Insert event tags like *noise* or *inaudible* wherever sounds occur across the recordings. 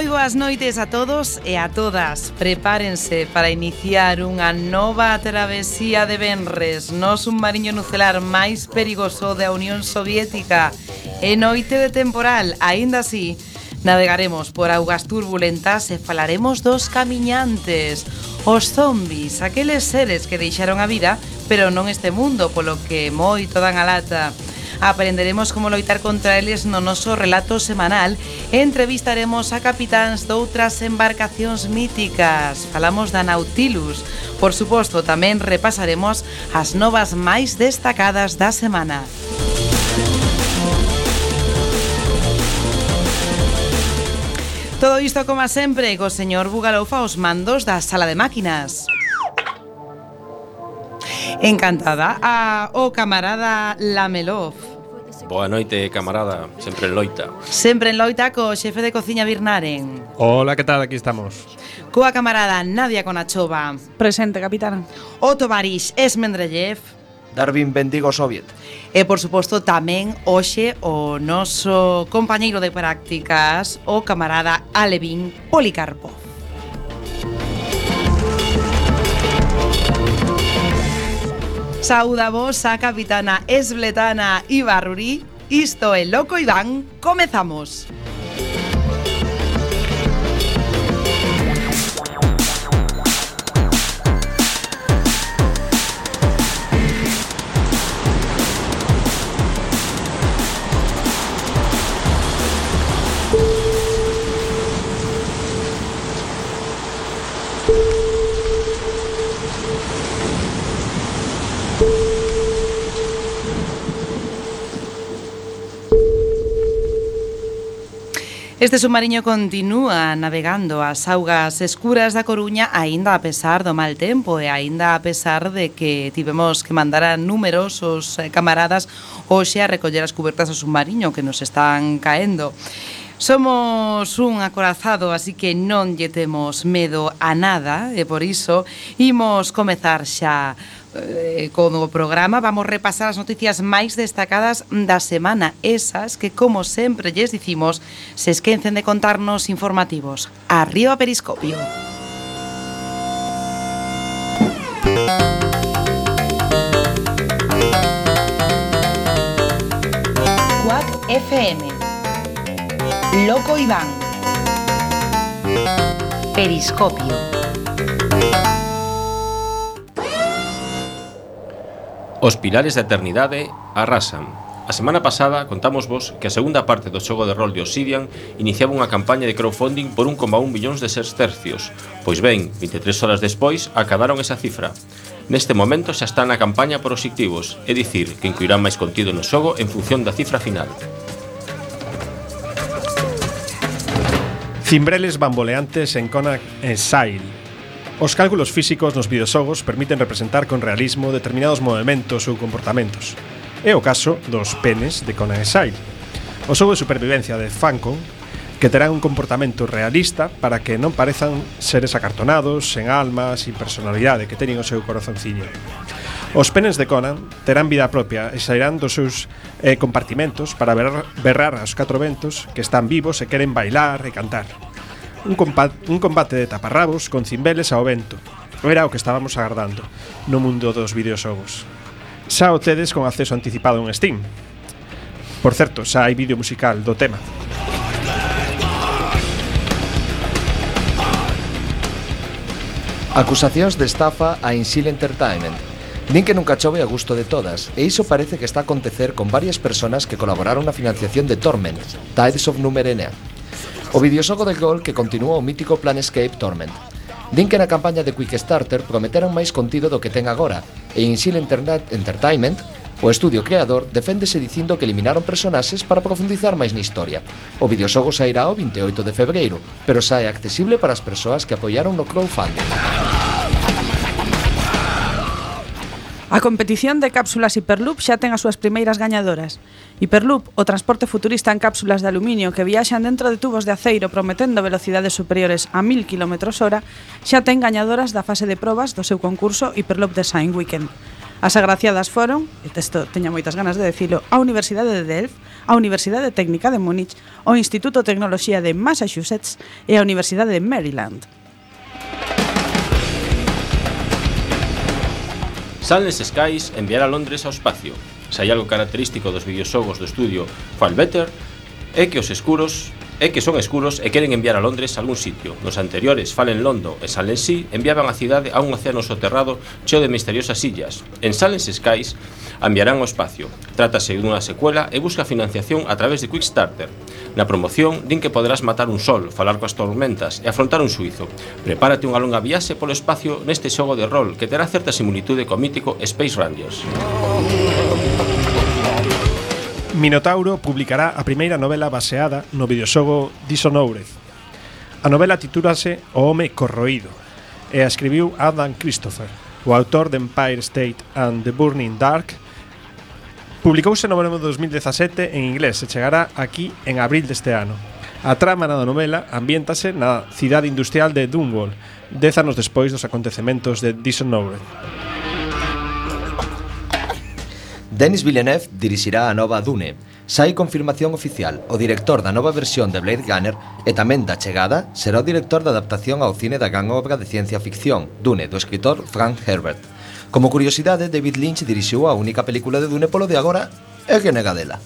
moi boas noites a todos e a todas. Prepárense para iniciar unha nova travesía de Benres no submarino nucelar máis perigoso da Unión Soviética. E noite de temporal, aínda así, navegaremos por augas turbulentas e falaremos dos camiñantes, os zombis, aqueles seres que deixaron a vida pero non este mundo, polo que moito dan a lata aprenderemos como loitar contra eles no noso relato semanal e entrevistaremos a capitáns doutras embarcacións míticas. Falamos da Nautilus. Por suposto, tamén repasaremos as novas máis destacadas da semana. Todo isto, como sempre, co señor Bugaloufa os mandos da sala de máquinas. Encantada a o camarada Lamelov. Boa noite, camarada, sempre en loita. Sempre en loita co xefe de cociña Birnaren. Hola, que tal? Aquí estamos. Coa camarada Nadia Conachova. Presente, capitán. Otto Barix, Esmendrellev. Darwin Bendigo Soviet. E, por suposto, tamén hoxe o noso compañeiro de prácticas, o camarada Alevin Policarpo. Sauda vos a capitana esbletana Ibarruri Isto é Loco Iván, comezamos. Este submarino continúa navegando as augas escuras da Coruña aínda a pesar do mal tempo e aínda a pesar de que tivemos que mandar a numerosos eh, camaradas hoxe a recoller as cubertas do submarino que nos están caendo. Somos un acorazado, así que non lle temos medo a nada e por iso imos comezar xa eh, como programa vamos repasar as noticias máis destacadas da semana, esas que como sempre lles dicimos, se esquecen de contarnos informativos. Arriba Periscopio. Cuac FM. Loco Iván. Periscopio. Os pilares da eternidade arrasan. A semana pasada contamos vos que a segunda parte do xogo de rol de Obsidian iniciaba unha campaña de crowdfunding por 1,1 millóns de sestercios. Pois ben, 23 horas despois acabaron esa cifra. Neste momento xa está na campaña por obxectivos, é dicir, que incluirán máis contido no xogo en función da cifra final. Cimbreles bamboleantes en Conac e Sail, Os cálculos físicos nos videoxogos permiten representar con realismo determinados movimentos ou comportamentos. É o caso dos penes de Conan Exile, o xogo de supervivencia de Fancon que terán un comportamento realista para que non parezan seres acartonados, sen alma, sin personalidade que teñen o seu corazonciño. Os penes de Conan terán vida propia e sairán dos seus eh, compartimentos para berrar, berrar aos catro ventos que están vivos e queren bailar e cantar un, combate, un combate de taparrabos con cimbeles ao vento. Era o que estábamos agardando no mundo dos videoxogos. Xa o tedes con acceso anticipado en Steam. Por certo, xa hai vídeo musical do tema. Acusacións de estafa a Insil Entertainment. Din que nunca chove a gusto de todas, e iso parece que está a acontecer con varias personas que colaboraron na financiación de Torment, Tides of Numerenea, O videoxogo de Gol que continúa o mítico Planescape Torment. Din que na campaña de Quickstarter prometeron máis contido do que ten agora, e Insil Internet Entertainment, o estudio creador, deféndese dicindo que eliminaron personaxes para profundizar máis na historia. O videoxogo sairá o 28 de febreiro, pero sae accesible para as persoas que apoiaron no crowdfunding. A competición de cápsulas Hyperloop xa ten as súas primeiras gañadoras. Hyperloop, o transporte futurista en cápsulas de aluminio que viaxan dentro de tubos de aceiro prometendo velocidades superiores a 1000 km hora, xa ten gañadoras da fase de probas do seu concurso Hyperloop Design Weekend. As agraciadas foron, e texto teña moitas ganas de decilo, a Universidade de Delft, a Universidade Técnica de Múnich, o Instituto de Tecnoloxía de Massachusetts e a Universidade de Maryland. Sunless Skies enviará Londres ao espacio. Se hai algo característico dos videoxogos do estudio Fall Better é que os escuros é que son escuros e queren enviar a Londres a algún sitio. Nos anteriores, Fallen Londo e Silent Sea enviaban a cidade a un océano soterrado cheo de misteriosas illas. En Silent Skies enviarán ao espacio. Trátase dunha secuela e busca financiación a través de Quickstarter. Na promoción, din que poderás matar un sol, falar coas tormentas e afrontar un suizo. Prepárate unha longa viaxe polo espacio neste xogo de rol que terá certa similitude co mítico Space Rangers. Minotauro publicará a primeira novela baseada no videoxogo Dishonored. A novela titúrase O home corroído e a escribiu Adam Christopher, o autor de Empire State and the Burning Dark, Publicouse no verano de 2017 en inglés e chegará aquí en abril deste ano. A trama da novela ambiéntase na cidade industrial de Dunwall, dez anos despois dos acontecementos de Dishonored. Denis Villeneuve dirixirá a nova Dune. Sai confirmación oficial, o director da nova versión de Blade Runner e tamén da chegada será o director da adaptación ao cine da gran obra de ciencia ficción, Dune, do escritor Frank Herbert. Como curiosidade, David Lynch dirixiu a única película de Dune polo de agora e que nega dela.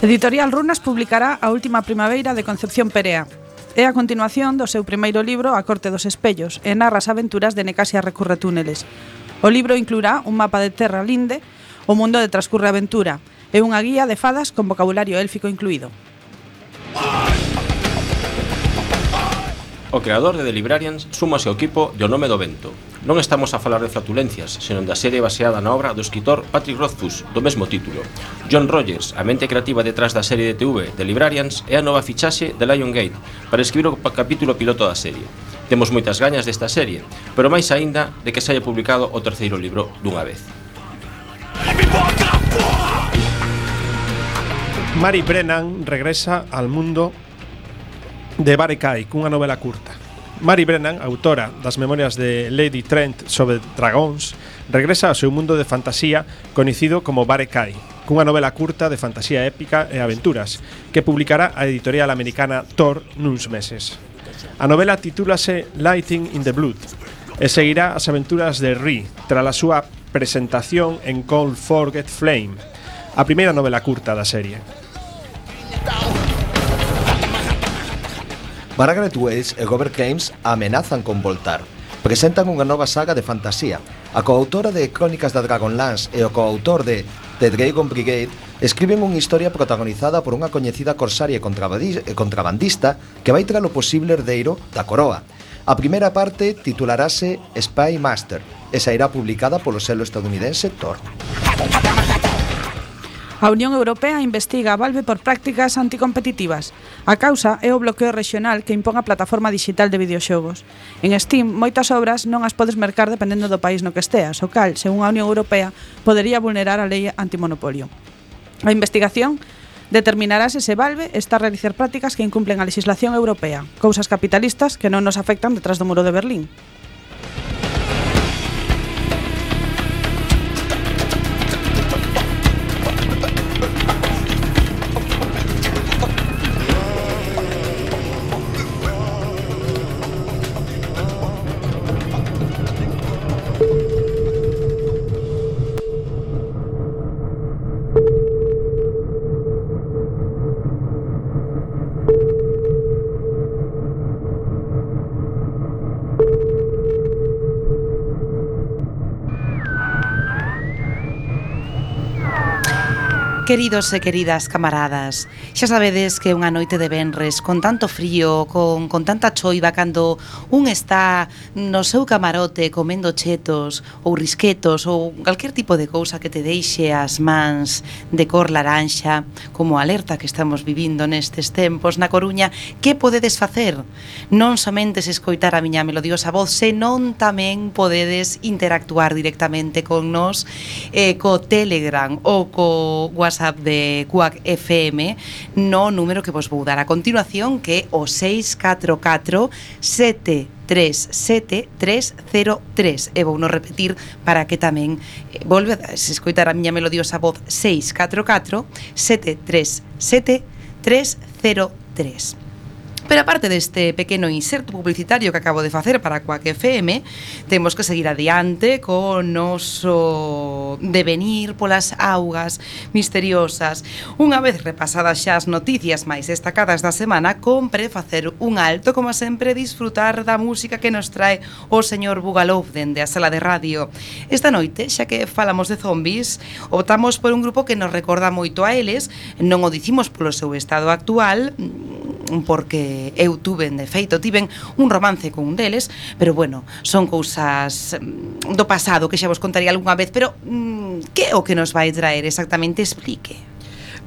Editorial Runas publicará a última primavera de Concepción Perea, É a continuación do seu primeiro libro A corte dos espellos e narra as aventuras de Necasia recorre túneles. O libro incluirá un mapa de terra linde, o mundo de transcurre aventura e unha guía de fadas con vocabulario élfico incluído. ¡Ah! O creador de The Librarians súmase ao equipo de O nome do vento. Non estamos a falar de flatulencias, senón da serie baseada na obra do escritor Patrick Rothfuss, do mesmo título. John Rogers, a mente creativa detrás da serie de TV The Librarians, é a nova fichaxe de Liongate para escribir o capítulo piloto da serie. Temos moitas gañas desta serie, pero máis aínda de que se haya publicado o terceiro libro dunha vez. Mary Brennan regresa al mundo de Barekai, cunha novela curta. Mary Brennan, autora das memorias de Lady Trent sobre dragóns, regresa ao seu mundo de fantasía coñecido como Barekai, cunha novela curta de fantasía épica e aventuras, que publicará a editorial americana Thor nuns meses. A novela titúlase Lighting in the Blood e seguirá as aventuras de Ri tras a súa presentación en Cold Forget Flame, a primeira novela curta da serie. Margaret Weiss e Robert Games amenazan con voltar. Presentan unha nova saga de fantasía. A coautora de Crónicas da Dragonlance e o coautor de The Dragon Brigade escriben unha historia protagonizada por unha coñecida corsaria e eh, contrabandista que vai tra o posible herdeiro da coroa. A primeira parte titularase Spy Master e sairá publicada polo selo estadounidense Tor. A Unión Europea investiga a Valve por prácticas anticompetitivas. A causa é o bloqueo regional que impón a plataforma digital de videoxogos. En Steam, moitas obras non as podes mercar dependendo do país no que esteas, o cal, según a Unión Europea, podería vulnerar a lei antimonopolio. A investigación determinará se se Valve está a realizar prácticas que incumplen a legislación europea, cousas capitalistas que non nos afectan detrás do muro de Berlín. Queridos e queridas camaradas, xa sabedes que unha noite de venres con tanto frío, con, con tanta choiva cando un está no seu camarote comendo chetos ou risquetos ou calquer tipo de cousa que te deixe as mans de cor laranxa como alerta que estamos vivindo nestes tempos na Coruña, que podedes facer? Non somente se escoitar a miña melodiosa voz, senón tamén podedes interactuar directamente con nós eh, co Telegram ou co WhatsApp WhatsApp de CUAC FM no número que vos vou dar. A continuación que é o 644 73703 e vou non repetir para que tamén eh, volve a escoitar a miña melodiosa voz 644 737 303 Pero aparte deste pequeno inserto publicitario que acabo de facer para Coac FM, temos que seguir adiante con noso devenir polas augas misteriosas. Unha vez repasadas xa as noticias máis destacadas da semana, compre facer un alto, como sempre, disfrutar da música que nos trae o señor Bugalov dende a sala de radio. Esta noite, xa que falamos de zombies, optamos por un grupo que nos recorda moito a eles, non o dicimos polo seu estado actual, porque eu tuven, de feito, tiven un romance con un deles, pero bueno, son cousas mm, do pasado que xa vos contaría algunha vez, pero mm, que o que nos vai traer exactamente explique?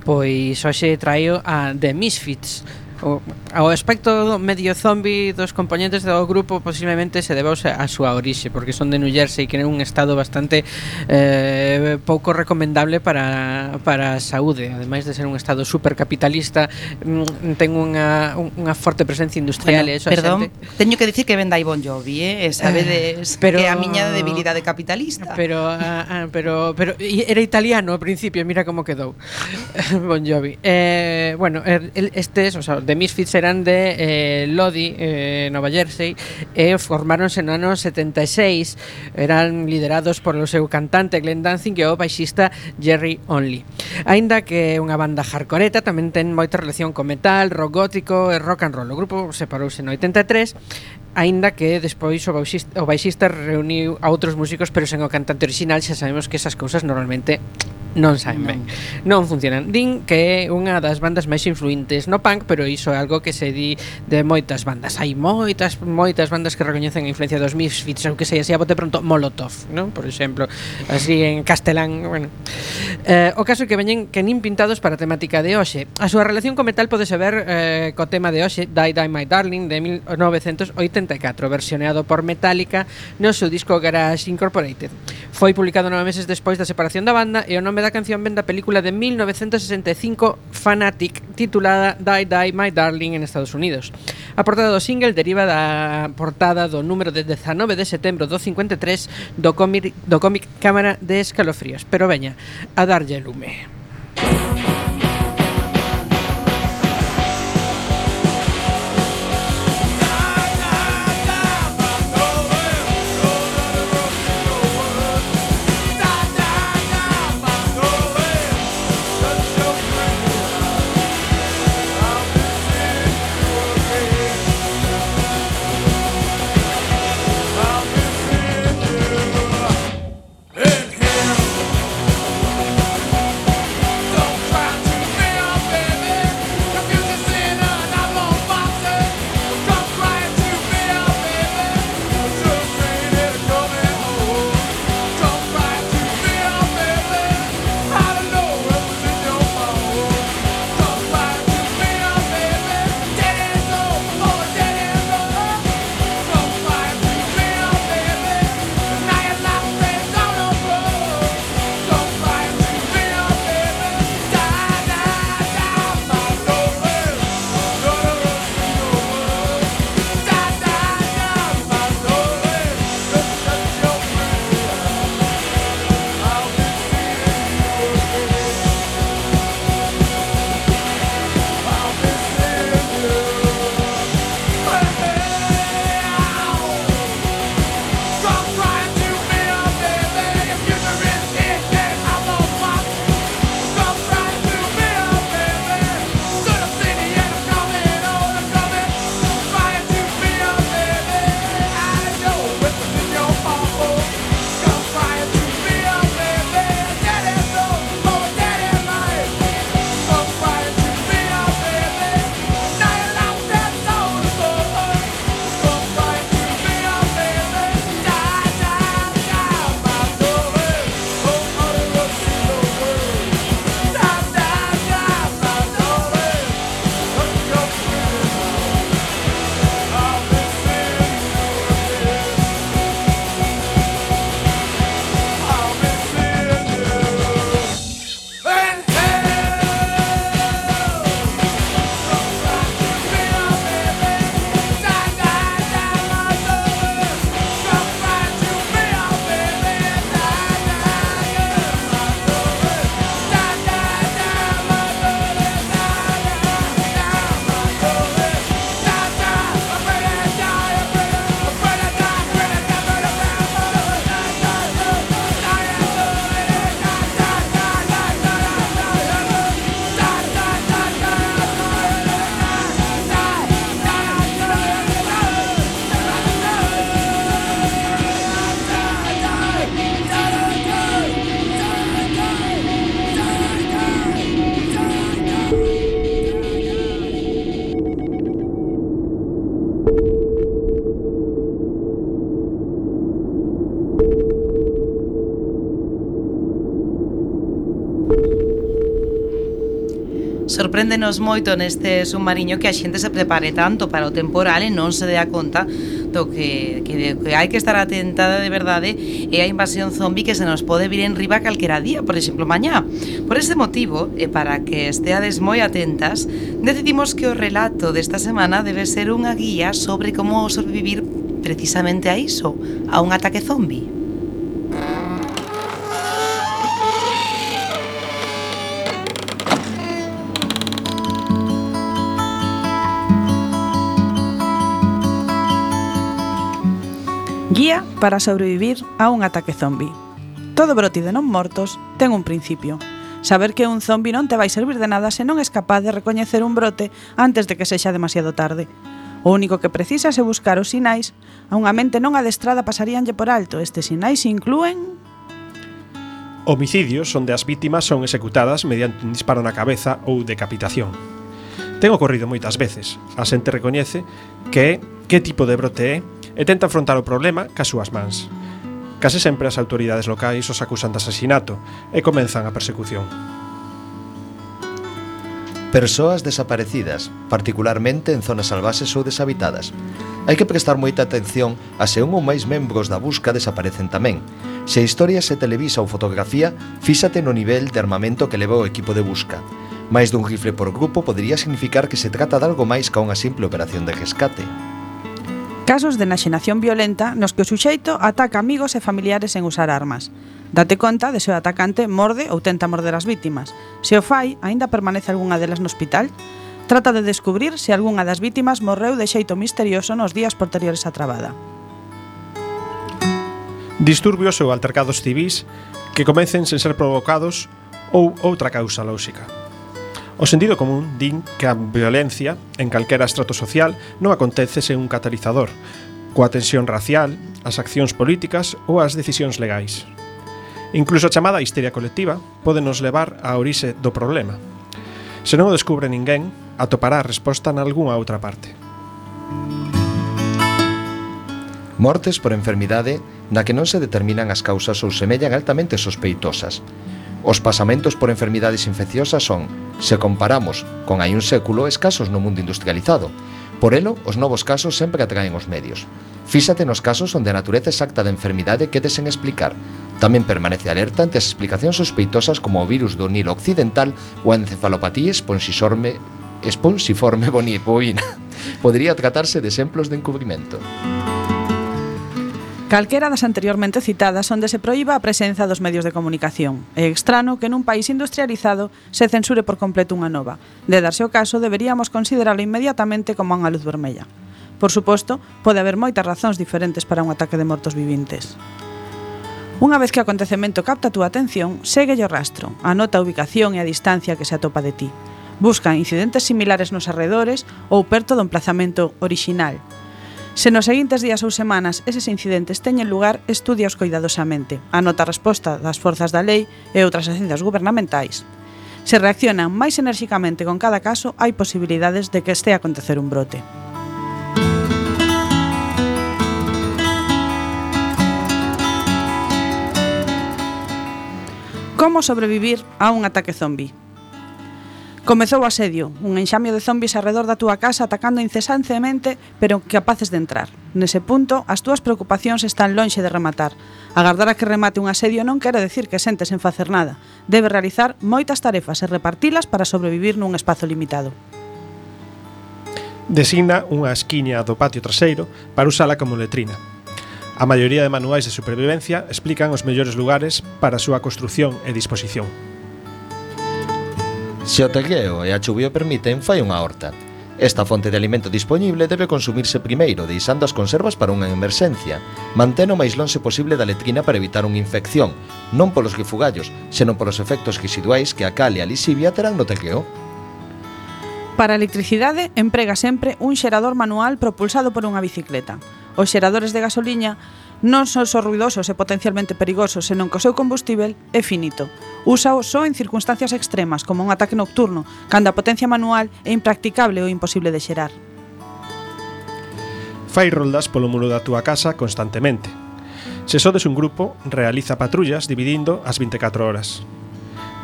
Pois hoxe traio a The Misfits, O, ao aspecto medio zombi dos componentes do grupo posiblemente se debeuse a súa orixe porque son de New Jersey que é un estado bastante eh, pouco recomendable para, para a saúde ademais de ser un estado supercapitalista mm, ten unha, unha forte presencia industrial bueno, e eso perdón, xente... teño que dicir que venda aí Bon Jovi eh? sabedes ah, pero, que a miña debilidade capitalista pero, a, a, pero, pero era italiano ao principio mira como quedou *laughs* Bon Jovi eh, bueno, el, este o sea, The Misfits eran de eh, Lodi, eh, Nova Jersey, e formáronse no ano 76. Eran liderados por o seu cantante Glenn Danzig e o baixista Jerry Only. Aínda que é unha banda hardcoreta, tamén ten moita relación con metal, rock gótico e rock and roll. O grupo separouse no 83 aínda que despois o baixista, o baixista reuniu a outros músicos, pero sen o cantante original xa sabemos que esas cousas normalmente non saen ben. Non funcionan. Din que é unha das bandas máis influentes no punk, pero iso é algo que se di de moitas bandas. Hai moitas, moitas bandas que recoñecen a influencia dos Misfits, ou que sei, así a bote pronto, Molotov, non? Por exemplo, así en castelán, bueno. Eh, o caso é que veñen que nin pintados para a temática de hoxe. A súa relación co metal podese ver eh, co tema de hoxe, Die Die My Darling, de 1984, versioneado por Metallica no seu disco Garage Incorporated. Foi publicado nove meses despois da separación da banda e o nome da Cada canción ven da película de 1965 Fanatic titulada Die Die My Darling en Estados Unidos. A portada do single deriva da portada do número de 19 de setembro do 53 do cómic, do cómic Cámara de Escalofríos. Pero veña, a darlle lume. Música Sorpréndenos moito neste submarino que a xente se prepare tanto para o temporal e non se dea conta do que, que, que hai que estar atentada de verdade e a invasión zombi que se nos pode vir en riba calquera día, por exemplo, mañá. Por ese motivo, e para que esteades moi atentas, decidimos que o relato desta semana debe ser unha guía sobre como sobrevivir precisamente a iso, a un ataque zombi. Guía para sobrevivir a un ataque zombi. Todo brote de non mortos ten un principio. Saber que un zombi non te vai servir de nada se non es capaz de recoñecer un brote antes de que sexa demasiado tarde. O único que precisas é buscar os sinais, a unha mente non adestrada pasaríanlle por alto. Estes sinais inclúen Homicidios onde as vítimas son executadas mediante un disparo na cabeza ou decapitación. Ten ocorrido moitas veces. A xente recoñece que que tipo de brote é e tenta afrontar o problema cas súas mans. Case sempre as autoridades locais os acusan de asasinato e comenzan a persecución. Persoas desaparecidas, particularmente en zonas salvaxes ou deshabitadas. Hai que prestar moita atención a se un ou máis membros da busca desaparecen tamén. Se a historia se televisa ou fotografía, fíxate no nivel de armamento que leva o equipo de busca. Mais dun rifle por grupo podería significar que se trata de algo máis ca unha simple operación de rescate. Casos de naxenación violenta nos que o suxeito ataca amigos e familiares en usar armas. Date conta de se o atacante morde ou tenta morder as vítimas. Se o fai, aínda permanece algunha delas no hospital, trata de descubrir se algunha das vítimas morreu de xeito misterioso nos días posteriores á trabada. Disturbios ou altercados civis que comecen sen ser provocados ou outra causa lóxica. O sentido común din que a violencia en calquera estrato social non acontece sen un catalizador, coa tensión racial, as accións políticas ou as decisións legais. Incluso a chamada histeria colectiva pode nos levar á orixe do problema. Se non o descubre ninguén, atopará a resposta nalgúnha outra parte. Mortes por enfermidade na que non se determinan as causas ou semellan altamente sospeitosas, Os pasamentos por enfermidades infecciosas son, se comparamos con hai un século, escasos no mundo industrializado. Por elo, os novos casos sempre atraen os medios. Fíxate nos casos onde a natureza exacta da enfermidade quede sen explicar. Tamén permanece alerta ante as explicacións sospeitosas como o virus do Nilo Occidental ou a encefalopatía esponsisorme esponsiforme *laughs* bonipoína. Podría tratarse de exemplos de encubrimento. Calquera das anteriormente citadas onde se proíba a presenza dos medios de comunicación. É extrano que nun país industrializado se censure por completo unha nova. De darse o caso, deberíamos consideralo inmediatamente como unha luz vermella. Por suposto, pode haber moitas razóns diferentes para un ataque de mortos vivintes. Unha vez que o acontecemento capta a túa atención, segue o rastro, anota a ubicación e a distancia que se atopa de ti. Busca incidentes similares nos arredores ou perto do emplazamento orixinal, Se nos seguintes días ou semanas eses incidentes teñen lugar, estudiaos coidadosamente. Anota a resposta das forzas da lei e outras agencias gubernamentais. Se reaccionan máis enérxicamente con cada caso, hai posibilidades de que este acontecer un brote. Como sobrevivir a un ataque zombi? Comezou o asedio, un enxamio de zombis arredor da túa casa atacando incesantemente, pero capaces de entrar. Nese punto, as túas preocupacións están lonxe de rematar. Agardar a que remate un asedio non quere decir que sentes en facer nada. Debe realizar moitas tarefas e repartilas para sobrevivir nun espazo limitado. Designa unha esquiña do patio traseiro para usala como letrina. A maioría de manuais de supervivencia explican os mellores lugares para a súa construción e disposición. Se o tegueo e a chuvia permiten, fai unha horta. Esta fonte de alimento dispoñible debe consumirse primeiro, deixando as conservas para unha emerxencia. Mantén o máis lonxe posible da letrina para evitar unha infección, non polos grifugallos, senón polos efectos residuais que a cal e a lisivia terán no tequeo. Para a electricidade, emprega sempre un xerador manual propulsado por unha bicicleta. Os xeradores de gasoliña non son só ruidosos e potencialmente perigosos, senón que o seu combustível é finito. Úsao só en circunstancias extremas, como un ataque nocturno, cando a potencia manual é impracticable ou imposible de xerar. Fai roldas polo muro da túa casa constantemente. Se sodes un grupo, realiza patrullas dividindo as 24 horas.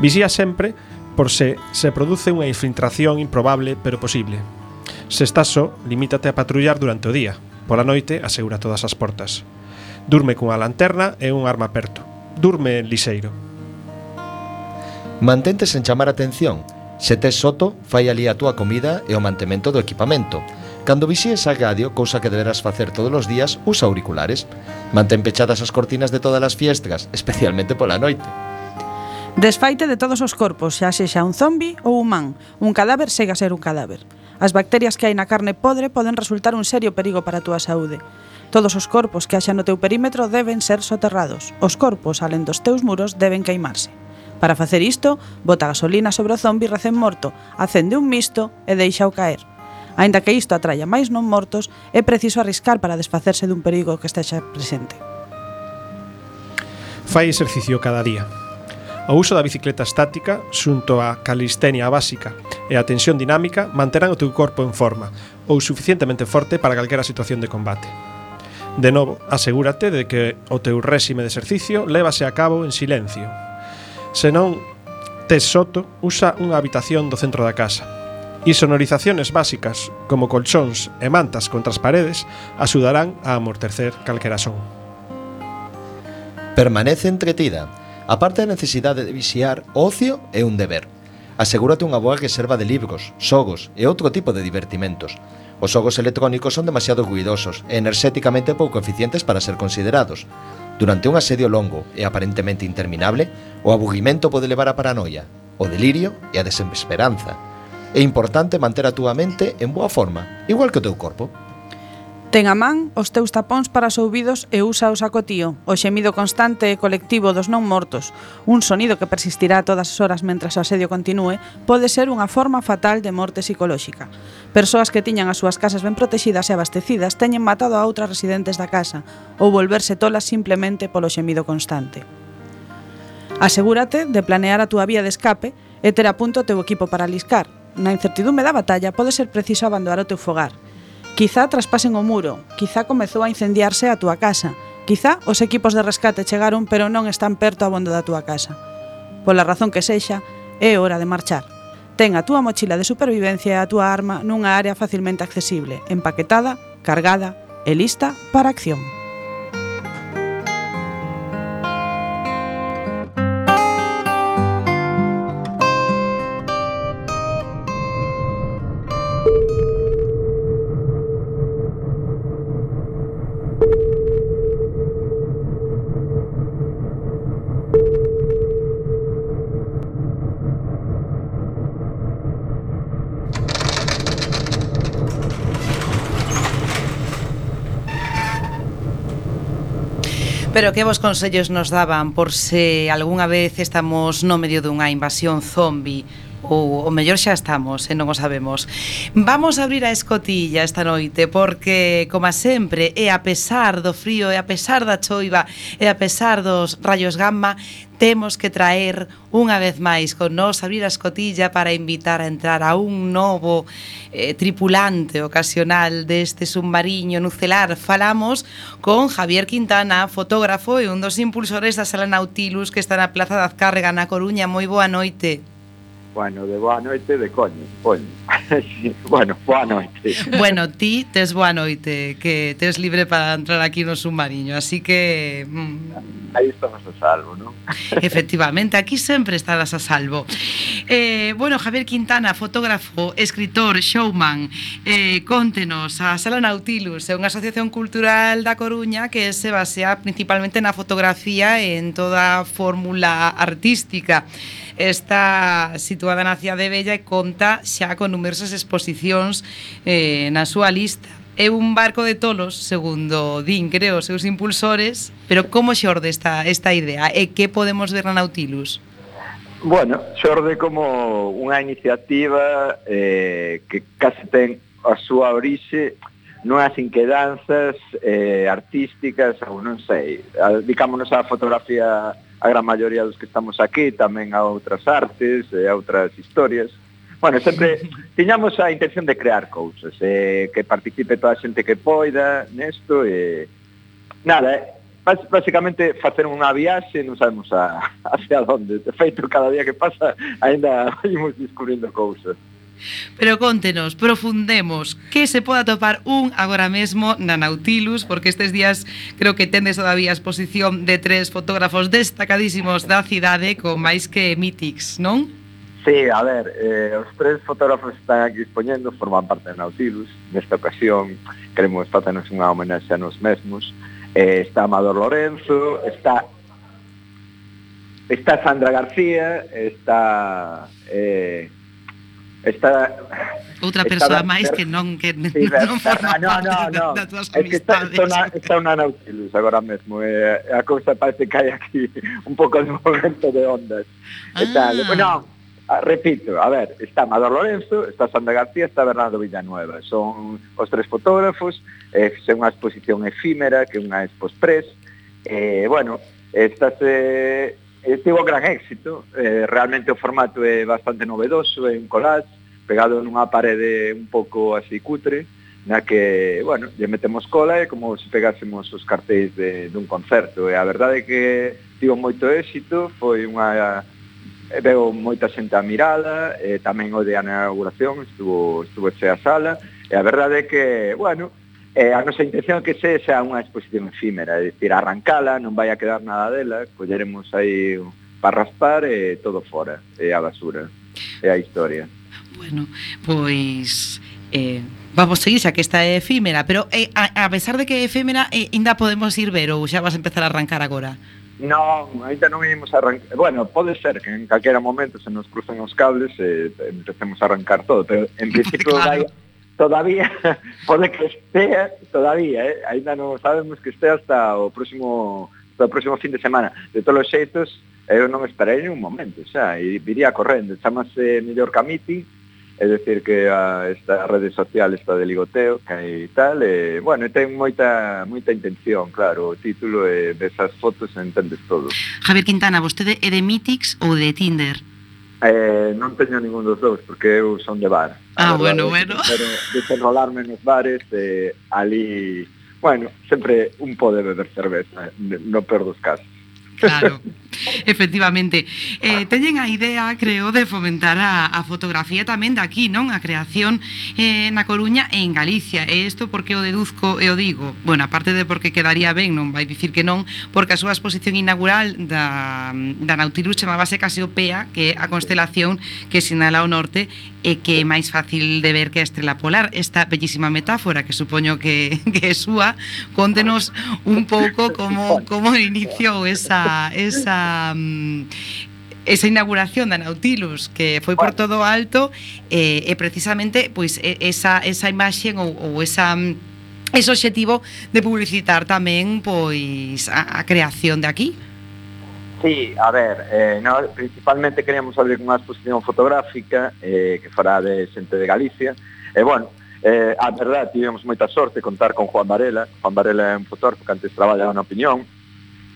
Vixía sempre por se se produce unha infiltración improbable pero posible. Se estás só, limítate a patrullar durante o día. Pola noite, asegura todas as portas. Durme cunha lanterna e un arma perto. Durme liseiro. Mantente sen chamar atención. Se tes soto, fai ali a túa comida e o mantemento do equipamento. Cando vixíes a Gadio, cousa que deberás facer todos os días, usa auriculares. Mantén pechadas as cortinas de todas as fiestras, especialmente pola noite. Desfaite de todos os corpos, xa sexa un zombi ou humán. Un cadáver segue a ser un cadáver. As bacterias que hai na carne podre poden resultar un serio perigo para a túa saúde. Todos os corpos que haxa no teu perímetro deben ser soterrados. Os corpos, alén dos teus muros, deben queimarse. Para facer isto, bota gasolina sobre o zombi recén morto, acende un misto e deixao caer. Aínda que isto atraia máis non mortos, é preciso arriscar para desfacerse dun perigo que estexa presente. Fai exercicio cada día. O uso da bicicleta estática, xunto á calistenia básica e a tensión dinámica, manterán o teu corpo en forma ou suficientemente forte para calquera situación de combate. De novo, asegúrate de que o teu réxime de exercicio lévase a cabo en silencio. Se non tes soto, usa unha habitación do centro da casa. E sonorizaciones básicas, como colchóns e mantas contra as paredes, axudarán a amortecer calquera son. Permanece entretida. A parte da necesidade de vixiar, o ocio é un deber. Asegúrate unha boa reserva de libros, xogos e outro tipo de divertimentos. Os xogos electrónicos son demasiado ruidosos e enerxéticamente pouco eficientes para ser considerados. Durante un asedio longo e aparentemente interminable, o aburrimento pode levar a paranoia, o delirio e a desesperanza. É importante manter a túa mente en boa forma, igual que o teu corpo. Ten a man os teus tapóns para os ouvidos e úsaos a cotío, o xemido constante e colectivo dos non mortos. Un sonido que persistirá todas as horas mentras o asedio continúe pode ser unha forma fatal de morte psicolóxica. Persoas que tiñan as súas casas ben protexidas e abastecidas teñen matado a outras residentes da casa ou volverse tolas simplemente polo xemido constante. Asegúrate de planear a túa vía de escape e ter a punto o teu equipo para liscar. Na incertidume da batalla pode ser preciso abandonar o teu fogar Quizá traspasen o muro, quizá comezou a incendiarse a túa casa, quizá os equipos de rescate chegaron pero non están perto abondo da túa casa. Pola razón que sexa, é hora de marchar. Ten a túa mochila de supervivencia e a túa arma nunha área facilmente accesible, empaquetada, cargada e lista para acción. Pero que vos consellos nos daban por se algunha vez estamos no medio dunha invasión zombi? ou o mellor xa estamos e non o sabemos. Vamos a abrir a escotilla esta noite porque, como sempre, e a pesar do frío, e a pesar da choiva, e a pesar dos rayos gamma, temos que traer unha vez máis con nós abrir a escotilla para invitar a entrar a un novo eh, tripulante ocasional deste submarino nucelar. Falamos con Javier Quintana, fotógrafo e un dos impulsores da Sala Nautilus que está na Plaza de Azcárrega na Coruña. Moi boa noite. Bueno, de boa noite de coño, coño. *laughs* sí, bueno, boa noite. Bueno, ti tes boa noite, que tes libre para entrar aquí no submarino, así que... Mm, Aí estamos a salvo, non? *laughs* Efectivamente, aquí sempre estarás a salvo. Eh, bueno, Javier Quintana, fotógrafo, escritor, showman, eh, contenos, a Sala Nautilus é unha asociación cultural da Coruña que se basea principalmente na fotografía e en toda a fórmula artística está situada na cidade vella e conta xa con numerosas exposicións eh, na súa lista. É un barco de tolos, segundo din, creo, os seus impulsores, pero como xorde esta, esta idea? E que podemos ver na Nautilus? Bueno, xorde como unha iniciativa eh, que case ten a súa orixe nunhas inquedanzas eh, artísticas ou non sei, ah, dedicámonos á fotografía a gran maioría dos que estamos aquí, tamén a outras artes, e a outras historias. Bueno, sempre *laughs* tiñamos a intención de crear cousas, eh, que participe toda a xente que poida nesto, e nada, eh, Bás, basicamente facer unha viaxe non sabemos a, *laughs* hacia onde. De feito, cada día que pasa aínda *laughs* imos descubrindo cousas. Pero contenos, profundemos, que se poda topar un agora mesmo na Nautilus, porque estes días creo que tendes todavía a exposición de tres fotógrafos destacadísimos da cidade con máis que mítics, non? Sí, a ver, eh, os tres fotógrafos que están aquí expoñendo forman parte da Nautilus. Nesta ocasión queremos facernos unha homenaxe a nos mesmos. Eh, está Amador Lorenzo, está está Sandra García, está eh, Está outra persoa máis que non que sí, non forma no, no, no. das túas. Es que está, está, una, está una Nautilus agora mesmo, eh, a cousa parece que hai aquí un pouco de *laughs* momento de ondas. Ah. E tal. Bueno, ah, repito, a ver, está Amador Lorenzo, está Sandra García, está Bernardo Villanueva. Son os tres fotógrafos, eh, é unha exposición efímera, que é unha expospres. Eh, bueno, estas, eh, eh, tivo gran éxito, eh, realmente o formato é bastante novedoso, é un collage, pegado nunha parede un pouco así cutre, na que, bueno, lle metemos cola e como se pegásemos os cartéis de, dun concerto. E a verdade é que tivo moito éxito, foi unha eh, veo moita xente a mirada, e tamén o de a inauguración estuvo, estuvo chea a sala, e a verdade é que, bueno, Eh, a nosa intención é que sexa unha exposición efímera, é dicir, arrancala, non vai a quedar nada dela, colleremos aí para raspar e todo fora, e a basura, e a historia. Bueno, pois eh, vamos seguir xa que esta é efímera, pero eh, a, a pesar de que é efímera, eh, ainda podemos ir ver ou xa vas a empezar a arrancar agora? Non, ainda non imos arrancar. Bueno, pode ser que en calquera momento se nos cruzan os cables e eh, empecemos a arrancar todo, pero en *laughs* principio claro. vai, todavía *laughs* pode que estea todavía, eh? ainda non sabemos que estea hasta o próximo hasta o próximo fin de semana. De todos os xeitos, eu non esperei un momento, xa, e viría correndo, chamase mellor Camiti, é dicir que a, esta rede social está de ligoteo, que hai tal, e, bueno, ten moita moita intención, claro, o título e desas fotos entendes todo. Javier Quintana, vostede é de Mythics ou de Tinder? Eh, non teño ningún dos dous porque eu son de bar. Ah, bueno, bueno. Pero desenrolarme nos bares eh, ali, bueno, sempre un pode beber cerveza, no peor dos casos. Claro, efectivamente. Eh, teñen a idea, creo, de fomentar a, a fotografía tamén de aquí, non? A creación eh, na Coruña e en Galicia. E isto porque o deduzco e o digo? Bueno, aparte de porque quedaría ben, non vai dicir que non, porque a súa exposición inaugural da, da Nautilus chamábase Casiopea, que é a constelación que sinala o norte e que é máis fácil de ver que a estrela polar. Esta bellísima metáfora que supoño que, *laughs* que é súa, contenos un pouco como, como iniciou esa esa, esa esa inauguración da Nautilus que foi por todo o alto eh, e precisamente pois esa esa imaxe ou, ou esa mm, ese obxectivo de publicitar tamén pois a, a creación de aquí. Sí, a ver, eh, no, principalmente queríamos abrir unha exposición fotográfica eh, que fará de xente de Galicia. E eh, bueno, eh, a verdad, tivemos moita sorte contar con Juan Varela. Juan Varela é un fotógrafo que antes traballaba na opinión,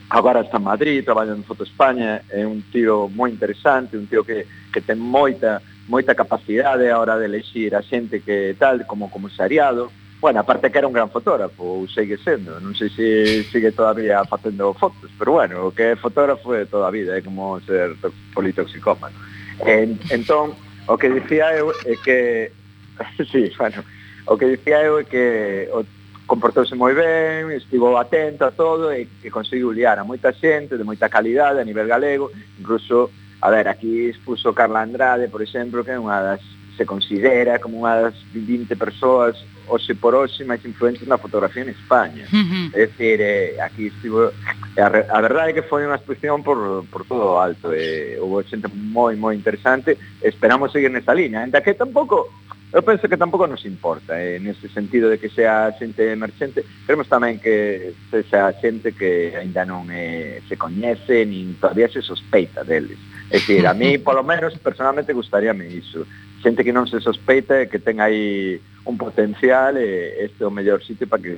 agora está en Madrid, traballa en Foto España, é un tío moi interesante, un tío que, que ten moita moita capacidade a hora de elegir a xente que tal, como comisariado. Bueno, aparte que era un gran fotógrafo, ou segue sendo, non sei se sigue todavía facendo fotos, pero bueno, o que é fotógrafo é toda a vida, é como ser politoxicómano. En, entón, o que dicía eu é que... *laughs* sí, bueno, o que dicía eu é que o comportouse moi ben, estivo atento a todo e, e conseguiu liar a moita xente de moita calidade a nivel galego, incluso, a ver, aquí expuso Carla Andrade, por exemplo, que é unha das se considera como unha das 20 persoas hoxe por hoxe máis influentes na fotografía en España. Uh -huh. É dicir, eh, aquí estivo... A, a verdade é que foi unha exposición por, por todo o alto. Eh, houve xente moi, moi interesante. Esperamos seguir nesa liña. Ainda que tampouco eu penso que tampouco nos importa, eh, nese sentido de que sea xente emerxente, queremos tamén que sexa xente que aínda non eh, se coñece, nin todavía se sospeita deles. É dicir, a mí, *laughs* polo menos, personalmente, gustaríame iso. Xente que non se sospeita e que ten aí un potencial eh, e este é o mellor sitio para que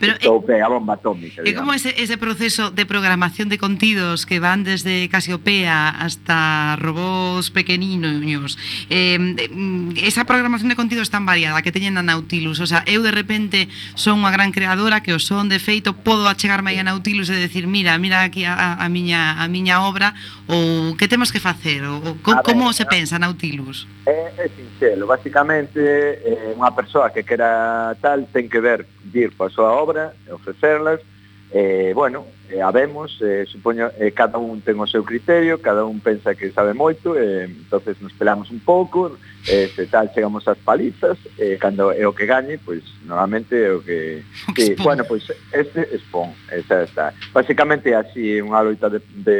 Pero, estoupe eh, a bomba atómica. E como ese, ese proceso de programación de contidos que van desde Casiopea hasta robós pequeninos, eh, mm, esa programación de contidos tan variada que teñen a Nautilus, o sea, eu de repente son unha gran creadora que o son de feito, podo achegarme aí a Nautilus e decir, mira, mira aquí a, a, miña, a miña obra, ou que temos que facer, ou co, como se pensa Nautilus? É, é sincero, basicamente é unha persoa que quera tal ten que ver dir coa súa obra, ofrecerlas, eh, bueno, eh, habemos, eh, supoño, eh, cada un ten o seu criterio, cada un pensa que sabe moito, eh, entonces nos pelamos un pouco, eh, se tal chegamos ás palizas, eh, cando é o que gañe, pois normalmente é o que... *laughs* que bueno, pois este expón, esa está. Básicamente así unha loita de, de,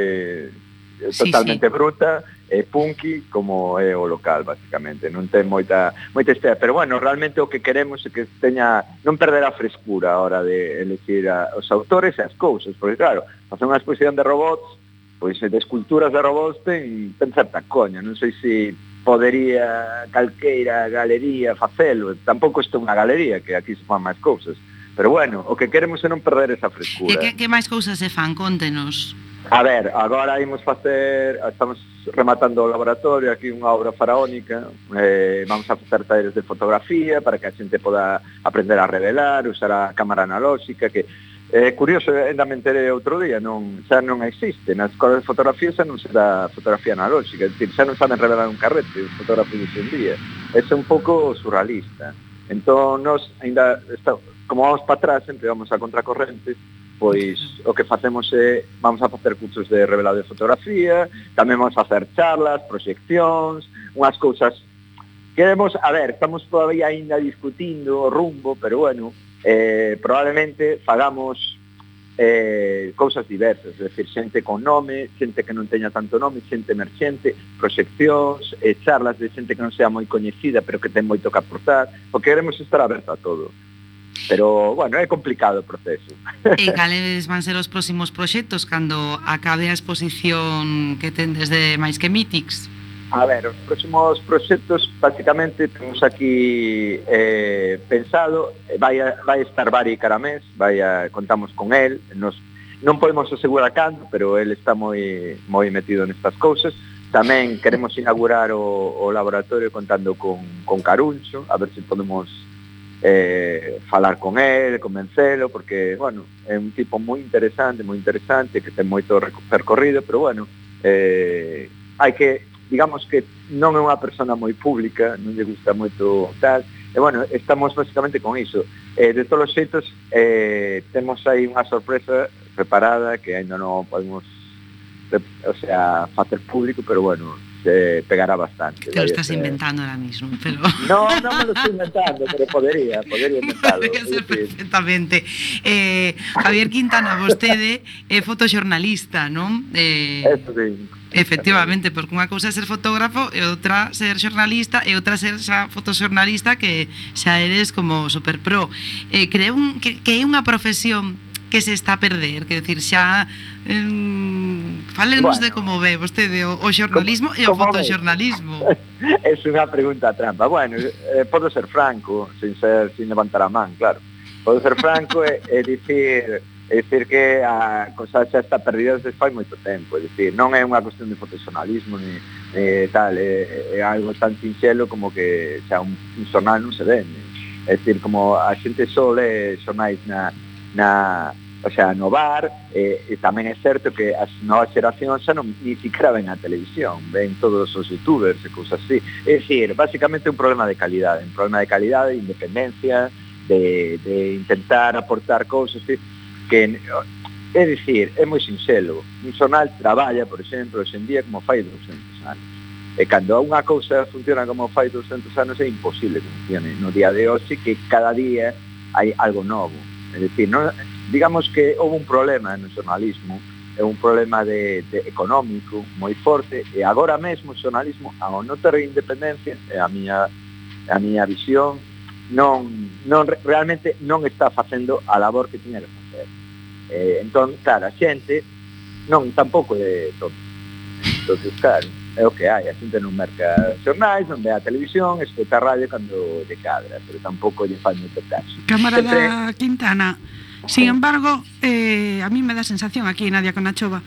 totalmente sí, sí. bruta, é punky como é o local, basicamente. Non ten moita, moita estea, pero bueno, realmente o que queremos é que teña, non perder a frescura a hora de elegir a, os autores e as cousas, porque claro, facer unha exposición de robots, pois de esculturas de robots ten, ten certa coña, non sei se podería calqueira galería facelo, tampouco isto é unha galería, que aquí se fan máis cousas. Pero bueno, o que queremos é non perder esa frescura. E que, que máis cousas se fan? Contenos. A ver, agora imos facer, estamos rematando o laboratorio, aquí unha obra faraónica, eh, vamos a facer talleres de fotografía para que a xente poda aprender a revelar, usar a cámara analóxica, que é eh, curioso, eh, ainda me enteré outro día, non, xa non existe, na escola de fotografía xa non se dá fotografía analóxica, é dicir, xa non saben revelar un carrete, os fotógrafos de un día, é un pouco surrealista. Entón, nos ainda, está, como vamos para atrás, sempre vamos a contracorrente, pois o que facemos é vamos a facer cursos de revelado de fotografía, tamén vamos a facer charlas, proxeccións, unhas cousas queremos, a ver, estamos todavía aínda discutindo o rumbo, pero bueno, eh, probablemente fagamos eh, cousas diversas, é decir, xente con nome, xente que non teña tanto nome, xente emerxente, proxeccións, eh, charlas de xente que non sea moi coñecida, pero que ten moito que aportar, porque queremos estar aberto a todo. Pero, bueno, é complicado o proceso. E cales van ser os próximos proxectos cando acabe a exposición que ten desde máis que Mítics? A ver, os próximos proxectos prácticamente temos aquí eh, pensado, eh, vai, a, vai estar Bari Caramés, vai a, contamos con el, nos, non podemos asegurar cando, pero él está moi, moi metido nestas cousas, tamén queremos inaugurar o, o laboratorio contando con, con Caruncho, a ver se podemos eh, falar con el, convencelo, porque, bueno, é un tipo moi interesante, moi interesante, que ten moito percorrido, pero, bueno, eh, hai que, digamos que non é unha persona moi pública, non lle gusta moito tal, e, bueno, estamos basicamente con iso. Eh, de todos os xeitos, eh, temos aí unha sorpresa preparada que ainda non podemos, o sea, facer público, pero, bueno, eh, pegará bastante. Te lo estás eh. inventando ahora mismo, pero... No, no me lo estoy inventando, pero podría, podría inventarlo. *laughs* Podría ser sí. perfectamente. Eh, Javier Quintana, vostede é fotoxornalista, non? Eh, Eso sí. Efectivamente, porque unha cousa é ser fotógrafo e outra ser xornalista e outra ser xa fotoxornalista que xa eres como super pro. Eh, creo un, que, que é unha profesión que se está a perder, que decir, xa eh, Falenos bueno, de como ve vostede o, o xornalismo como, e o fotoxornalismo. *laughs* é unha pregunta trampa. Bueno, eh, podo ser franco, sin ser sin levantar a man, claro. Podo ser franco e, e dicir É dicir que a cosa xa está perdida desde fai moito tempo, é dicir, non é unha cuestión de profesionalismo ni, ni tal, é, é algo tan sinxelo como que xa un, un xornal non se vende. É dicir, como a xente só lee xornais na, na, o sea, no bar, eh, e tamén é certo que as novas xeracións xa non ni siquiera ven a televisión, ven todos os youtubers e cousas así. É dicir, basicamente un problema de calidade, un problema de calidade, de independencia, de, de intentar aportar cousas así, que é dicir, é moi sinxelo. Un xornal traballa, por exemplo, hoxendía como fai 200 anos. E cando unha cousa funciona como fai 200 anos é imposible que funcione. No día de hoxe que cada día hai algo novo. É dicir, non, digamos que houve un problema no xornalismo, é un problema de, de económico moi forte e agora mesmo o xornalismo ao non ter independencia é a miña a miña visión non, non realmente non está facendo a labor que tiña que facer. Eh, entón, claro, a xente non tampouco de todo. Entonces, claro, é o que hai, a xente non merca xornais, non ve a televisión, escuta a radio cando de cadra, pero tampouco lle fan moito caso. Cámara da Quintana, Sin embargo, eh, a mí me da sensación aquí, Nadia Conachova,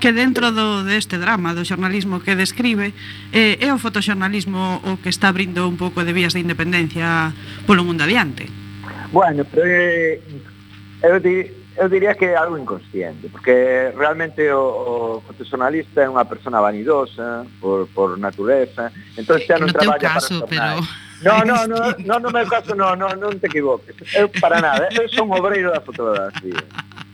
que dentro do, deste drama do xornalismo que describe eh, é o fotoxornalismo o que está abrindo un pouco de vías de independencia polo mundo adiante. Bueno, pero eh, eu, dir, eu diría que é algo inconsciente, porque realmente o, o fotoxornalista é unha persona vanidosa por, por natureza, entón xa non no traballa caso, para... Pero... No, no, no, no, no meu caso no, no, non te equivoques. Eu para nada, eu son obreiro da fotografía.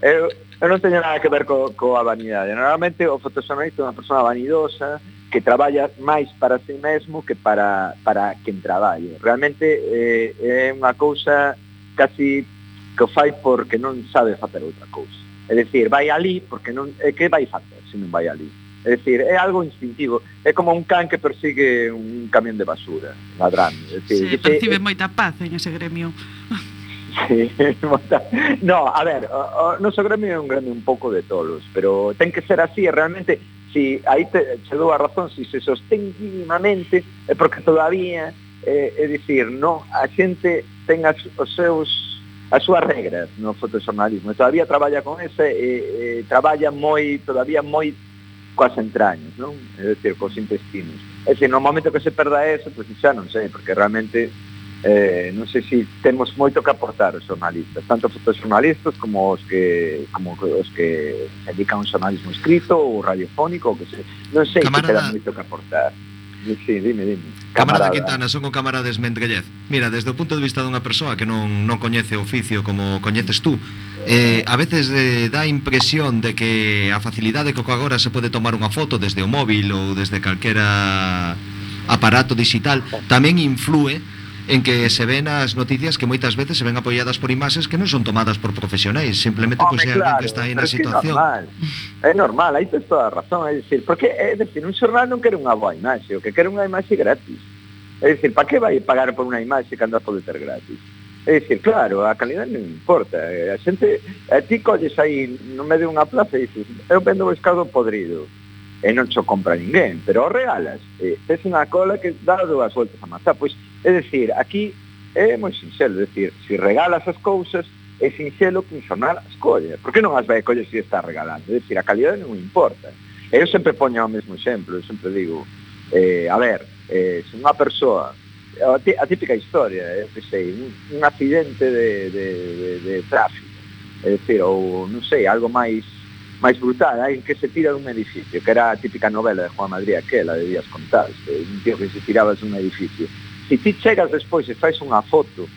Eh, eu, eu non teño nada que ver co, coa vanidade. Normalmente o fotoxornalista é unha persona vanidosa que traballa máis para si sí mesmo que para, para quen traballe. Realmente eh, é unha cousa casi que o fai porque non sabe facer outra cousa. É dicir, vai ali porque non... É que vai facer se non vai ali? É dicir, é algo instintivo. É como un can que persigue un camión de basura, ladrando. É dicir, sí, percibe moita paz en ese gremio. Sí, *laughs* moita... no, a ver, o, o noso gremio é un gremio un pouco de tolos, pero ten que ser así, realmente, si aí te, che dou a razón, si se sostén mínimamente, é porque todavía, eh, é dicir, no, a xente ten as, os seus as súas regras no fotoxornalismo. Todavía traballa con ese, eh, eh, traballa moi, todavía moi coas entrañas, non? É dicir, cos intestinos. É dicir, no momento que se perda eso, pois pues, xa non sei, porque realmente eh, non sei se temos moito que aportar os xornalistas, tanto os xornalistas como os que como os que se dedican ao xornalismo escrito ou radiofónico, que se, non sei Camarada, que terán moito que aportar. Sí, dime, dime. Camarada, Camarada Quintana, son o camarada Esmendrellez. Mira, desde o punto de vista dunha persoa que non, non coñece o oficio como coñeces tú, eh, a veces eh, dá impresión de que a facilidade que agora se pode tomar unha foto desde o móvil ou desde calquera aparato digital tamén influe en que se ven as noticias que moitas veces se ven apoiadas por imaxes que non son tomadas por profesionais, simplemente pois é claro, alguén que está aí na situación. É normal, é normal, aí tens toda a razón, é dicir, porque é dicir, un xornal non quere unha boa imaxe, o que quere unha imaxe gratis. É dicir, para que vai pagar por unha imaxe cando a pode ter gratis? É dicir, claro, a calidade non importa. Eh, a xente, a ti colles aí no medio dunha unha plaza e dices, eu vendo pescado podrido. E non xo compra ninguén, pero o regalas. E tes unha cola que dá dúas voltas a matar. Pois É dicir, aquí é moi sinxelo, é dicir, se si regalas as cousas, é sinxelo que un xornal as colle. Por que non as vai coller se está regalando? É dicir, a calidade non importa. E eu sempre poño o mesmo exemplo, eu sempre digo, eh, a ver, eh, se unha persoa a típica historia, eh, eu eh, sei, un, un accidente de, de, de, de tráfico, é dicir, ou non sei, algo máis máis brutal, alguén que se tira dun edificio, que era a típica novela de Juan Madrid aquela de Días Contados, un tío que se tiraba dun edificio se ti chegas despois e fais unha foto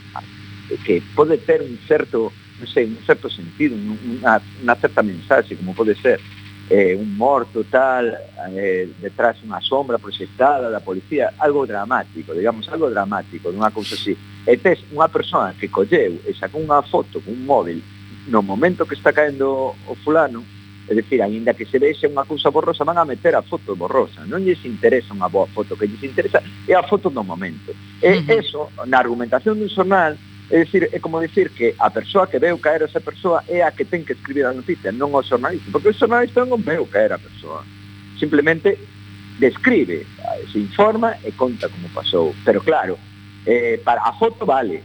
que pode ter un certo non sei, un certo sentido, unha, unha certa mensaxe, como pode ser eh, un morto tal, eh, detrás unha sombra proxectada da policía, algo dramático, digamos, algo dramático, dunha cousa así. E tes unha persoa que colleu e sacou unha foto con un móvil no momento que está caendo o fulano, É dicir, aínda que se vexe unha cousa borrosa, van a meter a foto borrosa. Non lles interesa unha boa foto, que lles interesa é a foto do momento. E uh -huh. eso, na argumentación dun xornal, É dicir, é como dicir que a persoa que veu caer esa persoa é a que ten que escribir a noticia, non o xornalista, porque o xornalista non veu caer a persoa. Simplemente describe, se informa e conta como pasou. Pero claro, eh, para a foto vale,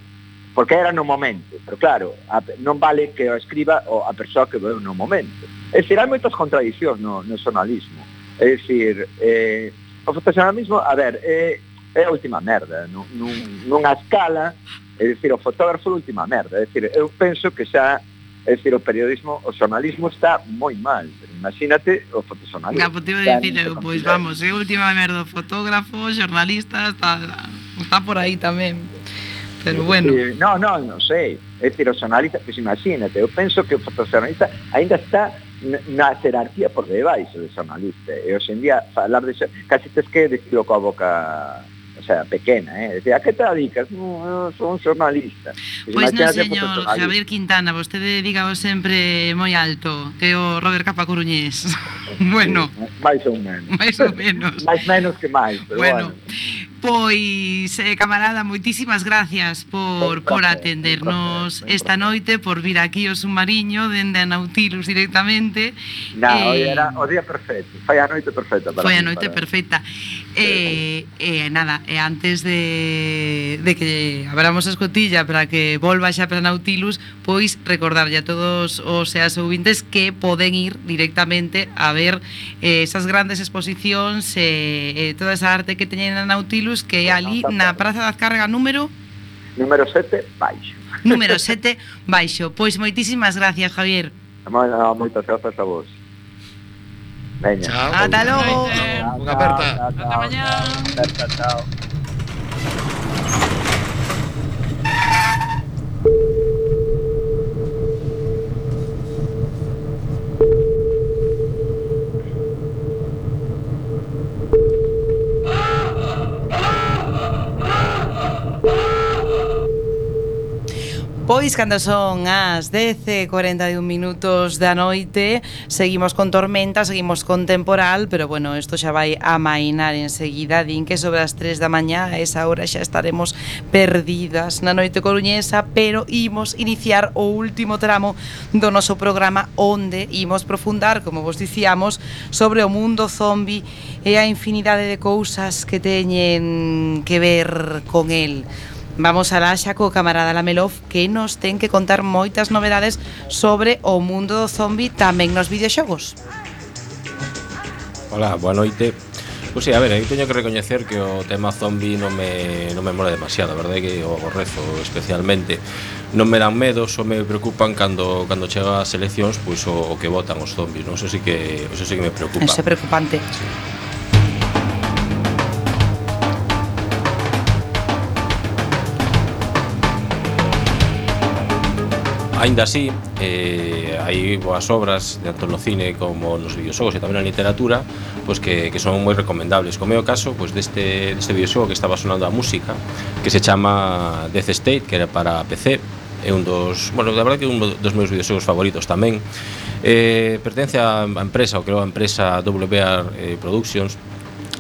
porque era no momento, pero claro, a, non vale que o escriba o a persoa que veu no momento. É dicir, hai moitas contradicións no, no xornalismo. É dicir, eh, o fotoxornalismo, a ver, é, é a última merda, nun, nun, nunha escala, é dicir, o fotógrafo é a última merda, é dicir, eu penso que xa É dicir, o periodismo, o xornalismo está moi mal. Imagínate o fotoxornalismo. Capo, te iba a dicir, eu, pois vamos, é última merda, o fotógrafo, xornalista, está, está por aí tamén. Pero bueno. Decir, no, no, non sei. É dicir, os analistas, pois imagínate, eu penso que o fotoxornalista ainda está na terapia por debaixo de xornalista. E hoxe en día falar de xo... casi tes que decirlo coa boca o sea, pequena, eh? Decir, a que te dedicas? No, son xornalista. Pois pues non, señor Javier Quintana, vostede dígao sempre moi alto, que o Robert Capa Coruñés. *laughs* bueno. Sí, máis ou menos. *laughs* Máis ou menos. máis menos que máis, pero bueno. bueno. Pois, eh, camarada, moitísimas gracias por, por atendernos esta noite, por vir aquí ao submarino, dende a Nautilus directamente. Na, eh, era o día perfecto, foi a noite perfecta. Para foi a noite para... perfecta. Eh, eh, nada, eh, antes de, de que abramos a escotilla para que volva xa para Nautilus, pois recordarlle a todos os seas ouvintes que poden ir directamente a ver eh, esas grandes exposicións, eh, eh, toda esa arte que teñen na Nautilus, Que é ali na Praza da Carga número número 7 baixo. Número 7 baixo. Pois moitísimas gracias, Javier. Bueno, moitas grazas a vos. Veña. Chao. Ata logo. Unha aperta. Ata mañá. Aperta, chao. Pois, cando son as 10.41 minutos da noite, seguimos con tormenta, seguimos con temporal, pero bueno, isto xa vai a mainar enseguida, din que sobre as 3 da mañá, a esa hora xa estaremos perdidas na noite coruñesa, pero imos iniciar o último tramo do noso programa onde imos profundar, como vos dicíamos, sobre o mundo zombi e a infinidade de cousas que teñen que ver con el. Vamos a xa co camarada Lamelov que nos ten que contar moitas novedades sobre o mundo do zombi tamén nos videoxogos. Ola, boa noite. Pois pues, sí, a ver, aí teño que recoñecer que o tema zombi non me, non me mola demasiado, a verdade que o aborrezo especialmente. Non me dan medo, só me preocupan cando cando chega as eleccións, pois o, o que votan os zombis, non? Eso sí que eso sí que me preocupa. Eso é preocupante. Sí. Ainda así, eh, hai boas obras tanto no cine como nos videoxogos e tamén na literatura pois que, que son moi recomendables. Como é o caso pois deste, deste videoxogo que estaba sonando a música que se chama Death State que era para PC é un dos, bueno, da verdade que un dos meus videoxogos favoritos tamén. Eh, pertence á empresa, o creo a empresa WBR eh, Productions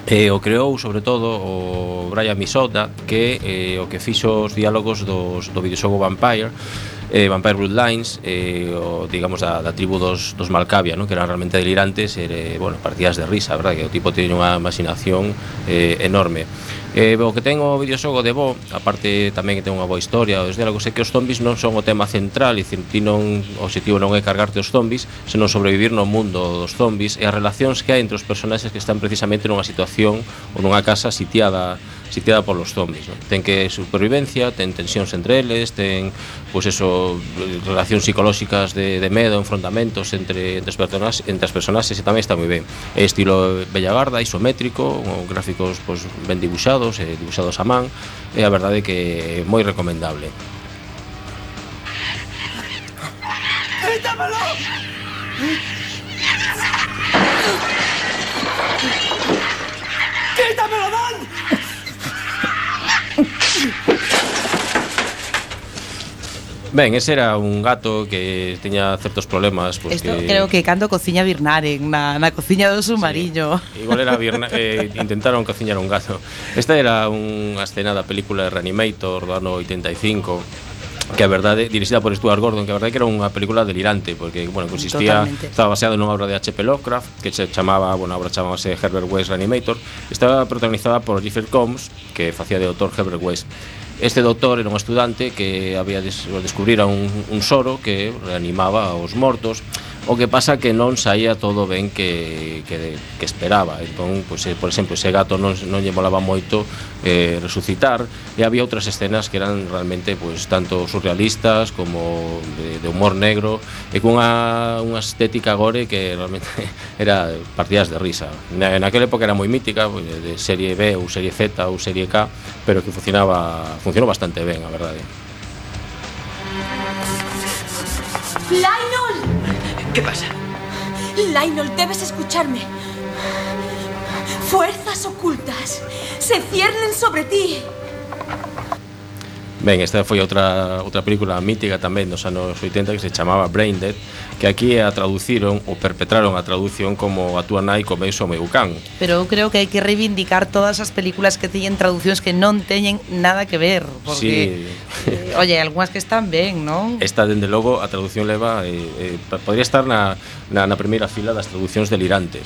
E eh, o creou sobre todo o Brian Misoda, que eh, o que fixo os diálogos dos, do videoxogo Vampire eh, Vampire Bloodlines eh, o digamos da, da tribu dos, dos Malcavia ¿no? que eran realmente delirantes e eh, bueno, partidas de risa verdad que o tipo tiene unha imaginación eh, enorme eh, o que ten o videoxogo de Bo aparte tamén que ten unha boa historia os diálogos é que os zombies non son o tema central e dicir, ti non, o objetivo non é cargarte os zombies senón sobrevivir no mundo dos zombies e as relacións que hai entre os personaxes que están precisamente nunha situación ou nunha casa sitiada sitiada polos zombies, non? Ten que supervivencia, ten tensións entre eles, ten pois eso, relacións psicolóxicas de, de medo, enfrontamentos entre entre as personas, entre as personaxes e tamén está moi ben. É estilo Bellagarda, isométrico, con gráficos pois ben dibuixados, e dibuixados a man, e a verdade que é moi recomendable. ¡Quítamelo! ¡Quítamelo, Dan! Ben, ese era un gato que teña certos problemas pues, Isto que... creo que cando cociña Birnaren na, na cociña do submarino sí, Igual era Birna... eh, intentaron cociñar un gato. Esta era unha escena da película de Reanimator do ano 85 que a verdade, dirixida por Stuart Gordon, que a verdade que era unha película delirante, porque, bueno, consistía, Totalmente. estaba baseado nunha obra de H.P. Lovecraft, que se chamaba, bueno, a obra chamábase Herbert West Reanimator, estaba protagonizada por Jeffrey Combs, que facía de autor Herbert West. Este doutor era un estudante que había des, descubrir a un, un soro que reanimaba aos mortos O que pasa que non saía todo ben que, que, que esperaba. Entón, pois, eh, por exemplo, ese gato non, non lle molaba moito eh, resucitar E había outras escenas que eran realmente pois, tanto surrealistas como de, de humor negro E cunha unha estética gore que realmente *laughs* era partidas de risa. Na, Naquela época era moi mítica, pois, de serie B ou serie Z ou serie K Pero que funcionaba, funcionou bastante ben, a verdade. Lionel! ¿Qué pasa? Lionel, debes escucharme. Fuerzas ocultas se ciernen sobre ti. Ben, esta foi outra, outra película mítica tamén dos anos 80 que se chamaba Brain Dead, Que aquí a traduciron, ou perpetraron a traducción como A túa nai comeu o meu can Pero eu creo que hai que reivindicar todas as películas que teñen traduccións que non teñen nada que ver Porque, sí. eh, oye, algunhas que están ben, non? Esta, dende logo, a traducción leva, eh, eh, podría estar na, na, na primeira fila das traduccións delirantes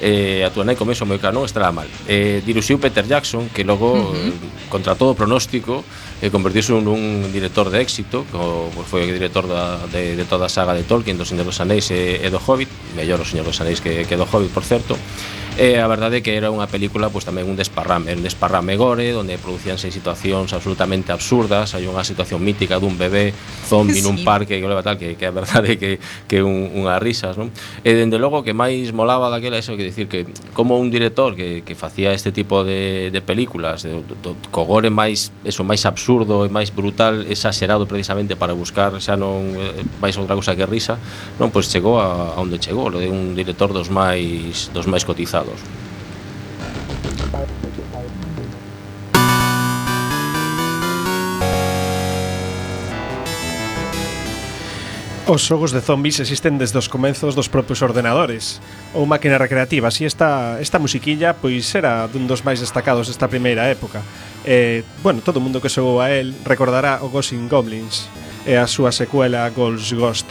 eh, a túa nai comeu moi caro, non estará mal. Eh, diruxiu Peter Jackson, que logo, uh -huh. Eh, contra todo pronóstico, eh, convertiuse nun director de éxito, co, pues, foi o director da, de, de toda a saga de Tolkien, do Señor dos Anéis e, e do Hobbit, mellor o Señor dos Anéis que, que do Hobbit, por certo, E a verdade é que era unha película pois tamén un desparrame, un desparrame gore onde producíanse situacións absolutamente absurdas, hai unha situación mítica dun bebé zombi sí. nun parque que leva tal que, que a verdade é que que un, unha risas, non? E dende logo que máis molaba daquela eso que dicir que como un director que, que facía este tipo de, de películas de, do, co gore máis eso máis absurdo e máis brutal, exagerado precisamente para buscar xa non eh, máis outra cousa que risa, non, pois chegou a, a onde chegou, lo de un director dos máis dos máis cotizados Os xogos de zombies existen desde os comenzos dos propios ordenadores ou máquinas recreativas e esta, esta musiquilla pois era dun dos máis destacados desta primeira época. E, bueno, todo o mundo que xogou a el recordará o Ghosts Goblins e a súa secuela Ghost Ghost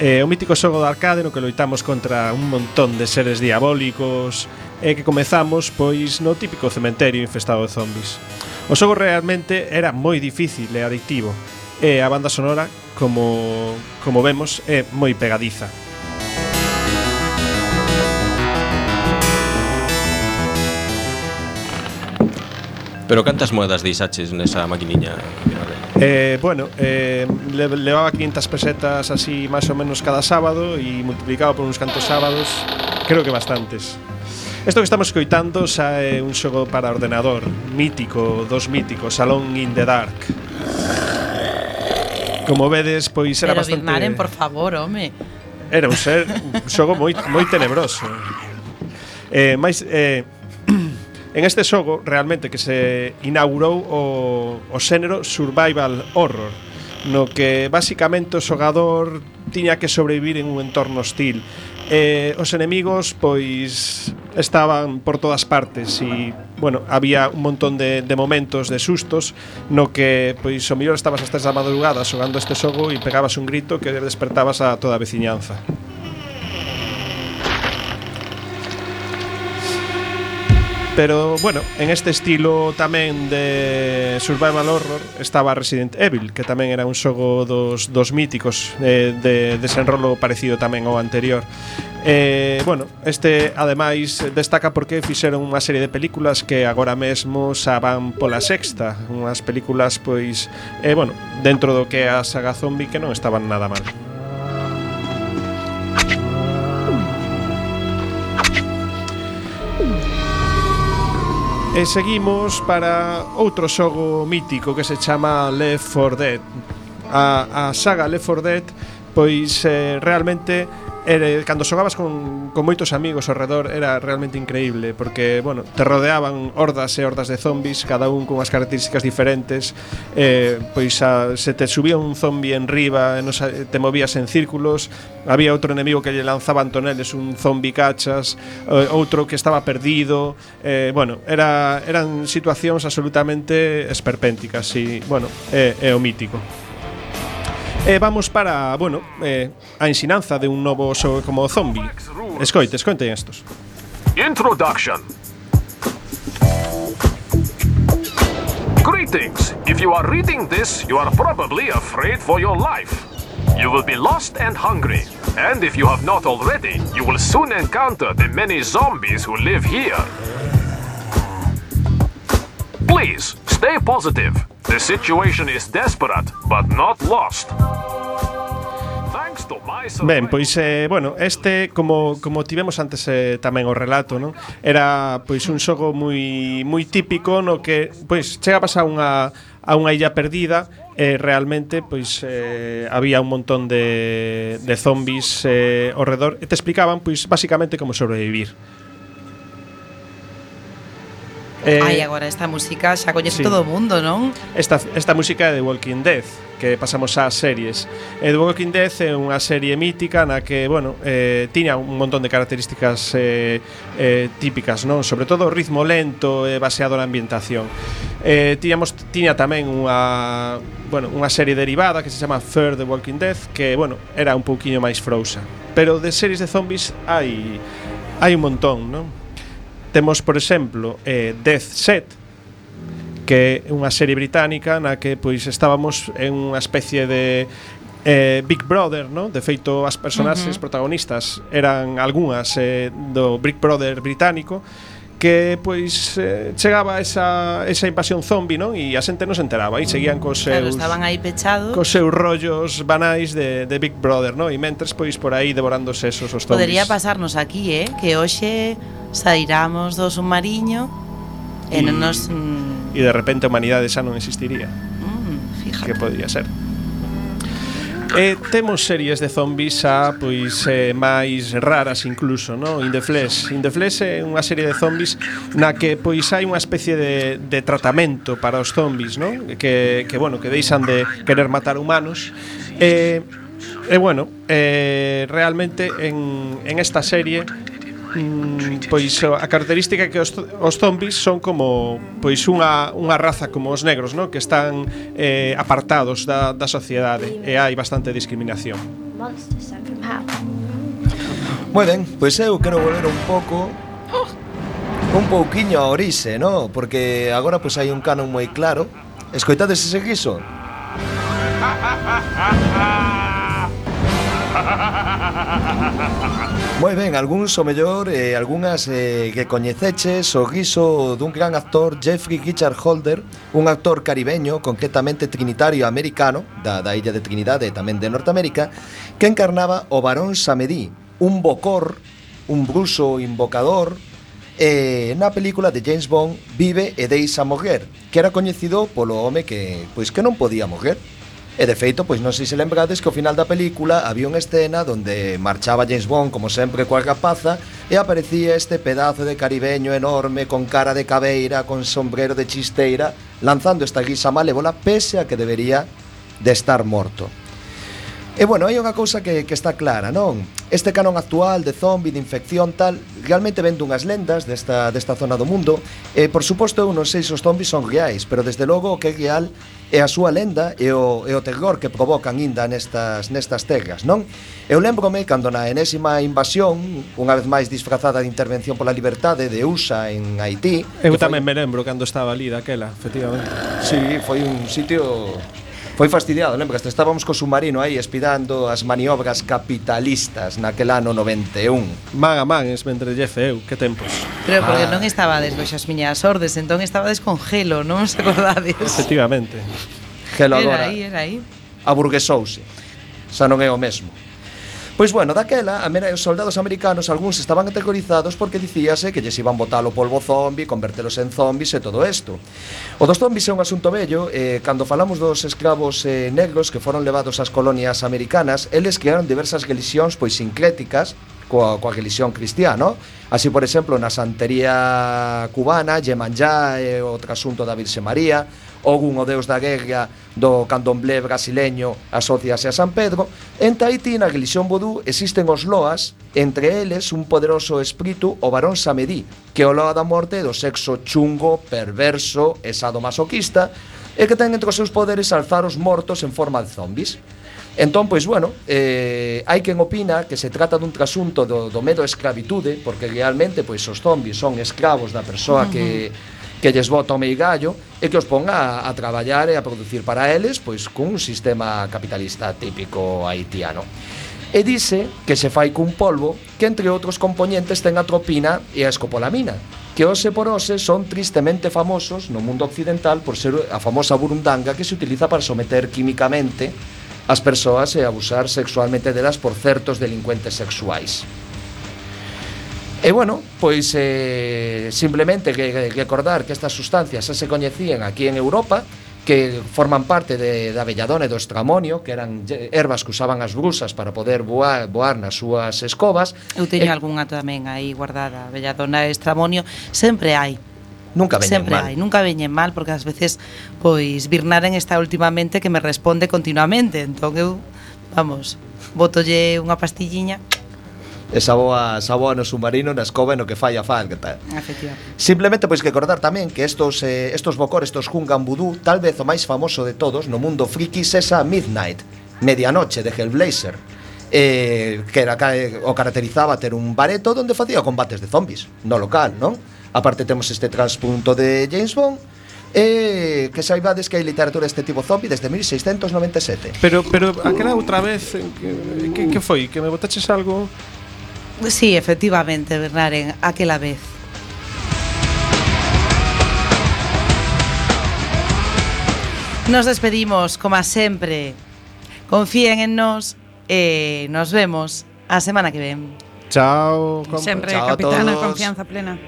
eh, o mítico xogo de arcade no que loitamos contra un montón de seres diabólicos e eh, que comezamos pois no típico cementerio infestado de zombies. O xogo realmente era moi difícil e adictivo e a banda sonora, como, como vemos, é moi pegadiza. Pero cantas moedas deixaches nesa maquiniña? Eh, bueno, eh, le, levaba 500 pesetas así máis ou menos cada sábado e multiplicado por uns cantos sábados, creo que bastantes. Isto que estamos coitando xa é un xogo para ordenador, mítico, dos míticos, Salón in the Dark. Como vedes, pois era Pero bastante... Pero por favor, home. Era un ser un xogo moi, moi tenebroso. Eh, máis... Eh, En este xogo, realmente, que se inaugurou o, o xénero Survival Horror, no que basicamente o xogador tiña que sobrevivir en un entorno hostil. Eh, os enemigos, pois, estaban por todas partes e, bueno, había un montón de, de momentos de sustos no que, pois, o mellor estabas hasta esa madrugada xogando este xogo e pegabas un grito que despertabas a toda a veciñanza. Pero, bueno, en este estilo tamén de survival horror estaba Resident Evil, que tamén era un xogo dos, dos míticos eh, de desenrolo parecido tamén ao anterior. Eh, bueno, este ademais destaca porque fixeron unha serie de películas que agora mesmo xa van pola sexta, unhas películas pois eh, bueno, dentro do que é a saga zombie que non estaban nada mal. E seguimos para outro xogo mítico que se chama Left 4 Dead. A, a saga Left 4 Dead pois eh, realmente era, cando xogabas con, con moitos amigos ao redor era realmente increíble porque, bueno, te rodeaban hordas e hordas de zombies, cada un con as características diferentes eh, pois a, se te subía un zombi en riba e nos, te movías en círculos había outro enemigo que lle lanzaban toneles un zombi cachas eh, outro que estaba perdido eh, bueno, era, eran situacións absolutamente esperpénticas e, bueno, é, é o mítico. E vamos para, bueno, eh, a ensinanza de un novo xogo como zombie. Escoite, escoiten estos. Introduction. Greetings. If you are reading this, you are probably afraid for your life. You will be lost and hungry. And if you have not already, you will soon encounter the many zombies who live here. Please, stay positive. The situation is desperate, but not lost. Ben, pois, eh, bueno, este, como, como tivemos antes eh, tamén o relato, non? Era, pois, un xogo moi, moi típico no que, pois, chega a pasar unha, a unha illa perdida e eh, realmente pois eh, había un montón de, de zombies eh, ao redor e te explicaban pois basicamente como sobrevivir. Eh, Ai, agora esta música xa coñece sí. todo o mundo, non? Esta, esta música é de Walking Dead que pasamos ás series e The Walking Dead é unha serie mítica na que, bueno, eh, tiña un montón de características eh, eh, típicas, non? Sobre todo o ritmo lento eh, baseado na ambientación eh, tiñamos, tiña tamén unha, bueno, unha serie derivada que se chama Fear The Walking Dead que, bueno, era un pouquiño máis frouxa pero de series de zombies hai hai un montón, non? Temos, por exemplo, eh, Death Set, que é unha serie británica na que pois estábamos en unha especie de eh, Big Brother, no? De feito, as personaxes uh -huh. protagonistas eran algunhas eh, do Big Brother británico, que pois eh, chegaba esa, esa invasión zombi, non? E a xente non se enteraba, e seguían cos seus claro, estaban aí pechados. Cos seus rollos banais de, de Big Brother, non? E mentres pois por aí devorándose esos os zombis. Podería pasarnos aquí, eh, que hoxe sairamos do submarino e, non nos mm... e de repente a humanidade xa non existiría. Mm, fíjate. Que podría ser. E temos series de zombies a pois eh, máis raras incluso, no? In the Flesh. In the Flesh é unha serie de zombies na que pois hai unha especie de, de tratamento para os zombies, no? Que, que bueno, que deixan de querer matar humanos. E eh, E eh, bueno, eh, realmente en, en esta serie mm, pois a característica que os, os zombies son como pois unha, unha raza como os negros, no, Que están eh, apartados da, da sociedade e hai bastante discriminación. Moi ben, pois eu quero volver un pouco un pouquiño a orixe, no? Porque agora pois hai un canon moi claro. Escoitades ese guiso? *laughs* *laughs* Moi ben, algúns o mellor eh, algunhas eh, que coñeceches o guiso dun gran actor Jeffrey Richard Holder, un actor caribeño, concretamente trinitario americano da, da illa de Trinidade e tamén de Norteamérica, que encarnaba o varón Samedí, un bocor, un bruso invocador, eh, na película de James Bond Vive e deixa morrer, que era coñecido polo home que pois que non podía morrer, E de feito, pois non sei se lembrades que ao final da película había unha escena onde marchaba James Bond como sempre coa rapaza e aparecía este pedazo de caribeño enorme con cara de cabeira, con sombrero de chisteira, lanzando esta guisa malévola pese a que debería de estar morto. E bueno, hai unha cousa que, que está clara, non? Este canon actual de zombi, de infección, tal Realmente vende unhas lendas desta, desta zona do mundo E, por suposto, eu non sei se os zombis son reais Pero, desde logo, o que é real e a súa lenda e o, e o terror que provocan inda nestas, nestas terras, non? Eu lembrome cando na enésima invasión, unha vez máis disfrazada de intervención pola liberdade de USA en Haití... Eu tamén foi... me lembro cando estaba ali daquela, efectivamente. Sí, foi un sitio Foi fastidiado, lembras? Estábamos co submarino aí espidando as maniobras capitalistas naquel ano 91. Man a man, esmendrellece eu, que tempos. Pero porque ah. non estabades coxas miñas ordes, entón estabades con gelo, non os acordades? Efectivamente. Gelo agora. Era aí, era aí. Aburguesouse. Xa non é o mesmo. Pois bueno, daquela, a mera, os soldados americanos algúns estaban aterrorizados porque dicíase que lles iban botar o polvo zombi, convertelos en zombis e todo isto. O dos zombis é un asunto bello, eh, cando falamos dos escravos eh, negros que foron levados ás colonias americanas, eles crearon diversas religións pois sincréticas coa, coa religión cristiá, no? Así, por exemplo, na santería cubana, Yemanjá, eh, o trasunto da Virxe María, Ogún o deus da guerra do candomblé brasileño asóciase a San Pedro. En Tahití, na religión vodú, existen os loas, entre eles un poderoso espírito, o varón Samedí, que é o loa da morte do sexo chungo, perverso e sadomasoquista, e que ten entre os seus poderes alzar os mortos en forma de zombis. Entón, pois, bueno, eh, hai quen opina que se trata dun trasunto do, do medo a escravitude, porque realmente, pois, os zombis son escravos da persoa que, uh -huh. que que lles bota o meigallo e que os ponga a, a traballar e a producir para eles pois cun sistema capitalista típico haitiano. E dice que se fai cun polvo que entre outros componentes ten a tropina e a escopolamina, que hoxe por hoxe son tristemente famosos no mundo occidental por ser a famosa burundanga que se utiliza para someter químicamente as persoas e abusar sexualmente delas por certos delincuentes sexuais. E bueno, pois eh, simplemente que, que acordar que estas sustancias xa se coñecían aquí en Europa que forman parte de, da belladona e do estramonio, que eran ervas que usaban as brusas para poder voar, voar nas súas escobas. Eu teño e... algunha tamén aí guardada, belladona e estramonio, sempre hai, Nunca veñen Sempre mal. hai, nunca veñen mal porque ás veces pois Birnaren está últimamente que me responde continuamente, entón eu vamos, botolle unha pastilliña esa boa, esa boa no submarino, na escoba e no que falla falta. Simplemente pois que acordar tamén que estos eh, estos bocor, estos Hungan Vudú, tal vez o máis famoso de todos no mundo friki esa Midnight, Medianoche de Hellblazer. Eh, que era, eh, o caracterizaba ter un bareto onde facía combates de zombies no local, non? Aparte temos este transpunto de James Bond E eh, que saibades que hai literatura este tipo zombie desde 1697 Pero, pero aquela outra vez que, que, que foi? Que me botaches algo? Sí, efectivamente, Bernaren, aquela vez. Nos despedimos, como sempre. Confíen en nos e nos vemos a semana que ven. Chao. Sempre Chao a capitana, confianza plena.